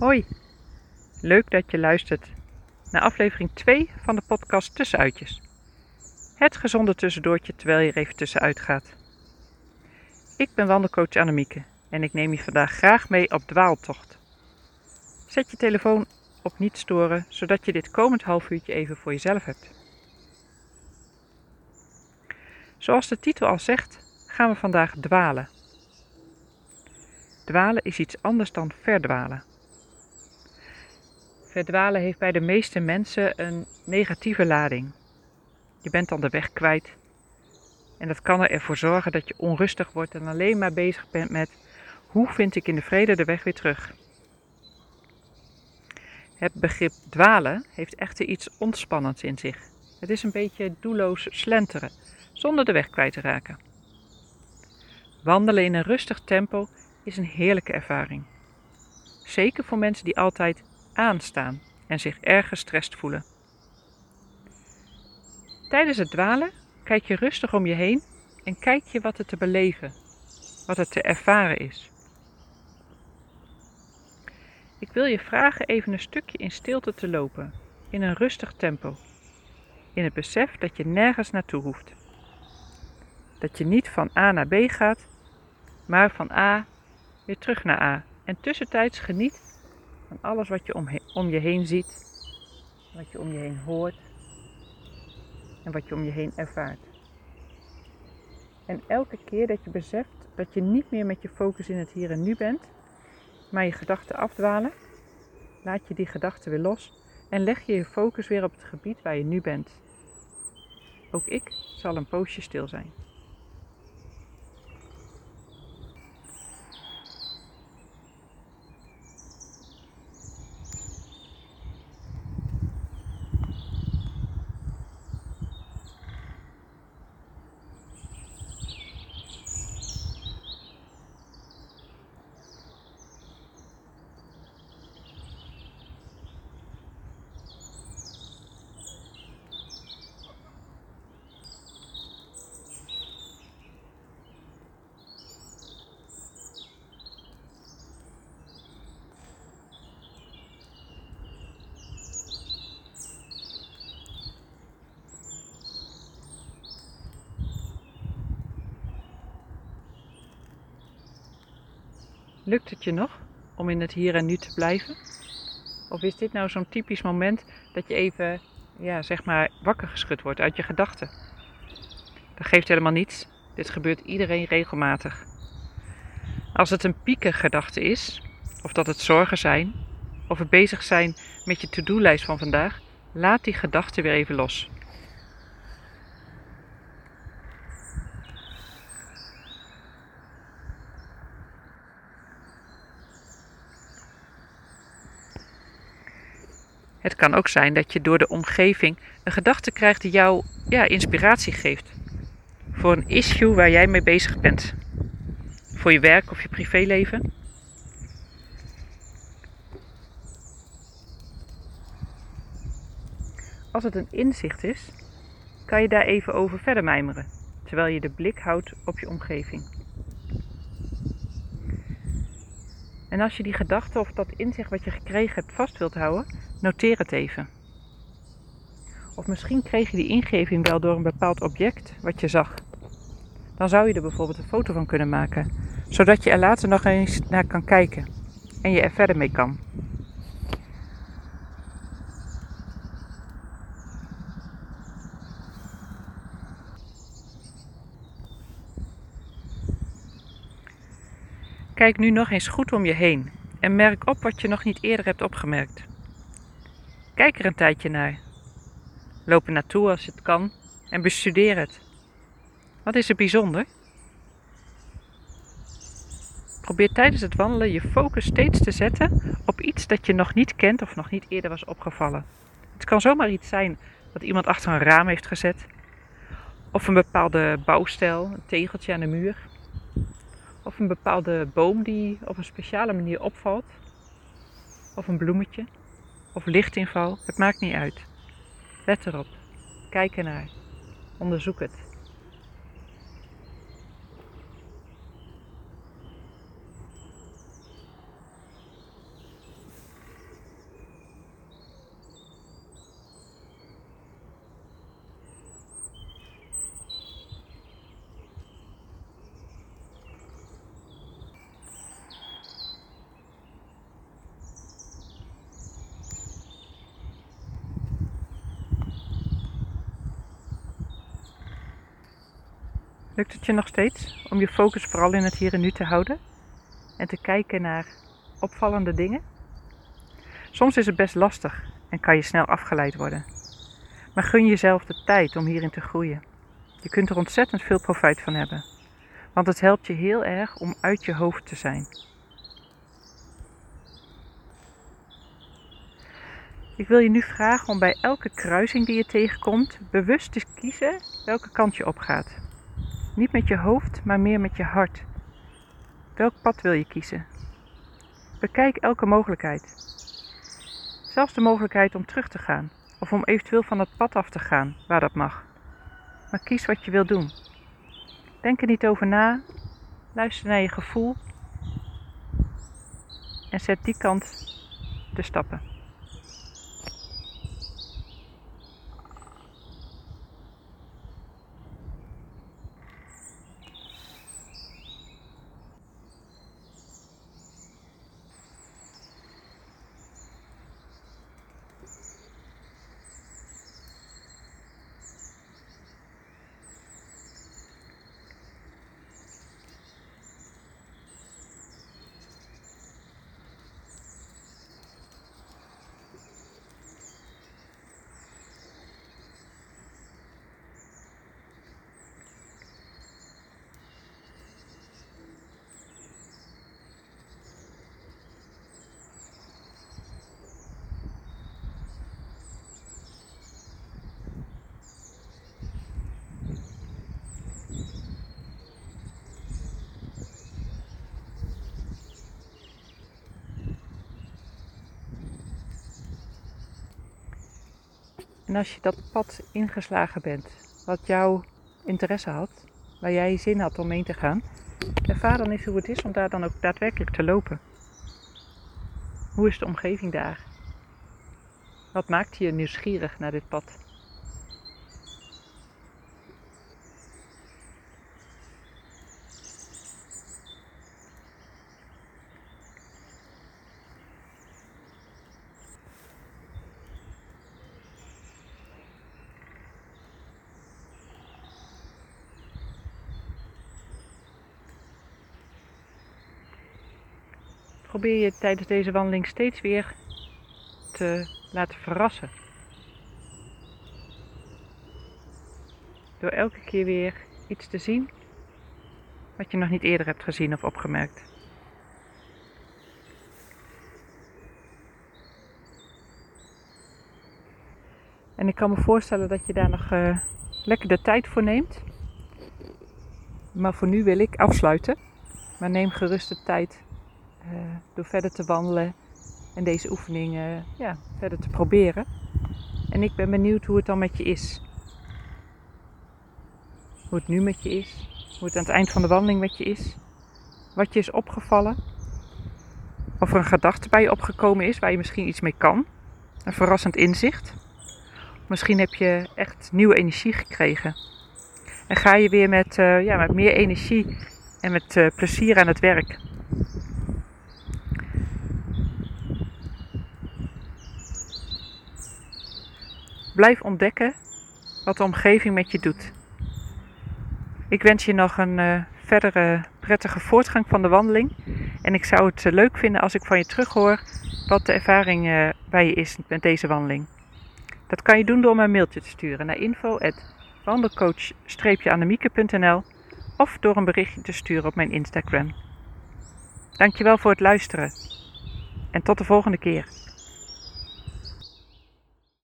Hoi, leuk dat je luistert naar aflevering 2 van de podcast Tussenuitjes. Het gezonde tussendoortje terwijl je er even tussenuit gaat. Ik ben wandelcoach Annemieke en ik neem je vandaag graag mee op dwaaltocht. Zet je telefoon op niet storen, zodat je dit komend half uurtje even voor jezelf hebt. Zoals de titel al zegt, gaan we vandaag dwalen. Dwalen is iets anders dan verdwalen. Verdwalen heeft bij de meeste mensen een negatieve lading. Je bent dan de weg kwijt. En dat kan ervoor zorgen dat je onrustig wordt en alleen maar bezig bent met hoe vind ik in de vrede de weg weer terug. Het begrip dwalen heeft echter iets ontspannends in zich. Het is een beetje doelloos slenteren, zonder de weg kwijt te raken. Wandelen in een rustig tempo is een heerlijke ervaring. Zeker voor mensen die altijd aanstaan en zich erg gestrest voelen. Tijdens het dwalen kijk je rustig om je heen en kijk je wat er te beleven, wat er te ervaren is. Ik wil je vragen even een stukje in stilte te lopen, in een rustig tempo, in het besef dat je nergens naartoe hoeft. Dat je niet van A naar B gaat, maar van A weer terug naar A en tussentijds geniet van alles wat je om, om je heen ziet, wat je om je heen hoort en wat je om je heen ervaart. En elke keer dat je beseft dat je niet meer met je focus in het hier en nu bent, maar je gedachten afdwalen, laat je die gedachten weer los en leg je je focus weer op het gebied waar je nu bent. Ook ik zal een poosje stil zijn. Lukt het je nog om in het hier en nu te blijven? Of is dit nou zo'n typisch moment dat je even, ja, zeg maar, wakker geschud wordt uit je gedachten? Dat geeft helemaal niets. Dit gebeurt iedereen regelmatig. Als het een piekengedachte is, of dat het zorgen zijn, of het bezig zijn met je to-do-lijst van vandaag, laat die gedachten weer even los. Het kan ook zijn dat je door de omgeving een gedachte krijgt die jou ja, inspiratie geeft. Voor een issue waar jij mee bezig bent. Voor je werk of je privéleven. Als het een inzicht is, kan je daar even over verder mijmeren, terwijl je de blik houdt op je omgeving. En als je die gedachte of dat inzicht wat je gekregen hebt vast wilt houden, noteer het even. Of misschien kreeg je die ingeving wel door een bepaald object wat je zag. Dan zou je er bijvoorbeeld een foto van kunnen maken, zodat je er later nog eens naar kan kijken en je er verder mee kan. Kijk nu nog eens goed om je heen en merk op wat je nog niet eerder hebt opgemerkt. Kijk er een tijdje naar. Loop er naartoe als het kan en bestudeer het. Wat is er bijzonder? Probeer tijdens het wandelen je focus steeds te zetten op iets dat je nog niet kent of nog niet eerder was opgevallen. Het kan zomaar iets zijn dat iemand achter een raam heeft gezet, of een bepaalde bouwstijl, een tegeltje aan de muur, of een bepaalde boom die op een speciale manier opvalt, of een bloemetje of lichtinval, het maakt niet uit. Let erop, kijk ernaar, onderzoek het. Lukt het je nog steeds om je focus vooral in het hier en nu te houden en te kijken naar opvallende dingen? Soms is het best lastig en kan je snel afgeleid worden. Maar gun jezelf de tijd om hierin te groeien. Je kunt er ontzettend veel profijt van hebben, want het helpt je heel erg om uit je hoofd te zijn. Ik wil je nu vragen om bij elke kruising die je tegenkomt bewust te kiezen welke kant je opgaat. Niet met je hoofd, maar meer met je hart. Welk pad wil je kiezen? Bekijk elke mogelijkheid. Zelfs de mogelijkheid om terug te gaan of om eventueel van het pad af te gaan, waar dat mag. Maar kies wat je wil doen. Denk er niet over na, luister naar je gevoel en zet die kant de stappen. En als je dat pad ingeslagen bent, wat jouw interesse had, waar jij zin had om mee te gaan, ervaar dan eens hoe het is om daar dan ook daadwerkelijk te lopen. Hoe is de omgeving daar? Wat maakt je nieuwsgierig naar dit pad? Probeer je tijdens deze wandeling steeds weer te laten verrassen. Door elke keer weer iets te zien wat je nog niet eerder hebt gezien of opgemerkt. En ik kan me voorstellen dat je daar nog uh, lekker de tijd voor neemt. Maar voor nu wil ik afsluiten. Maar neem gerust de tijd uh, door verder te wandelen en deze oefeningen ja, verder te proberen. En ik ben benieuwd hoe het dan met je is. Hoe het nu met je is. Hoe het aan het eind van de wandeling met je is. Wat je is opgevallen. Of er een gedachte bij je opgekomen is waar je misschien iets mee kan. Een verrassend inzicht. Misschien heb je echt nieuwe energie gekregen. En ga je weer met, uh, ja, met meer energie en met uh, plezier aan het werk. Blijf ontdekken wat de omgeving met je doet. Ik wens je nog een uh, verdere prettige voortgang van de wandeling. En ik zou het uh, leuk vinden als ik van je terughoor wat de ervaring uh, bij je is met deze wandeling. Dat kan je doen door me een mailtje te sturen naar info@wandelcoach-annemieke.nl of door een berichtje te sturen op mijn Instagram. Dankjewel voor het luisteren en tot de volgende keer.